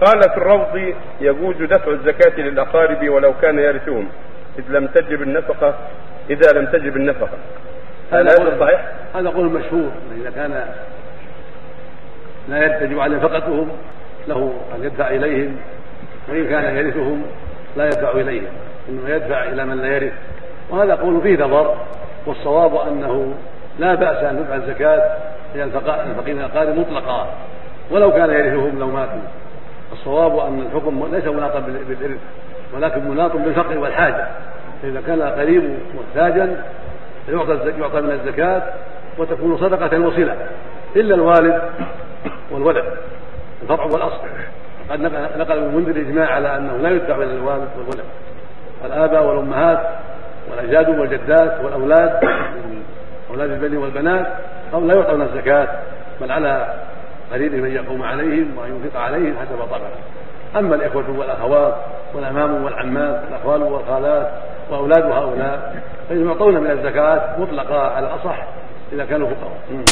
قال في الروض يجوز دفع الزكاة للأقارب ولو كان يرثهم إذ لم تجب النفقة إذا لم تجب النفقة. هل هذا صحيح؟ هذا قول مشهور إذا كان لا يجب عليه نفقتهم له أن يدفع إليهم وإن كان يرثهم لا يدفع إليهم إنما يدفع إلى من لا يرث. وهذا قول فيه نظر والصواب أنه لا بأس أن تدفع الزكاة إلى الفقير الأقارب مطلقا. ولو كان يرثهم لو ماتوا. الصواب أن الحكم ليس مناطا بالإرث ولكن مناط بالفقر والحاجة. فإذا كان القريب محتاجا يعطى يعطى من الزكاة وتكون صدقة وصلة إلا الوالد والولد الفرع والأصل. قد نقل المنذر الإجماع على أنه لا يدفع إلى الوالد والولد. الآباء والأمهات والأجداد والجدات والأولاد من أولاد البنين والبنات هم لا يعطون الزكاة بل على قريبهم أن يقوم عليهم وأن ينفق عليهم حسب طبعه أما الإخوة والأخوات والأمام والعمات والأخوال والخالات وأولاد هؤلاء فإنهم يعطون من الزكاة مطلقة على الأصح إذا كانوا فقراء.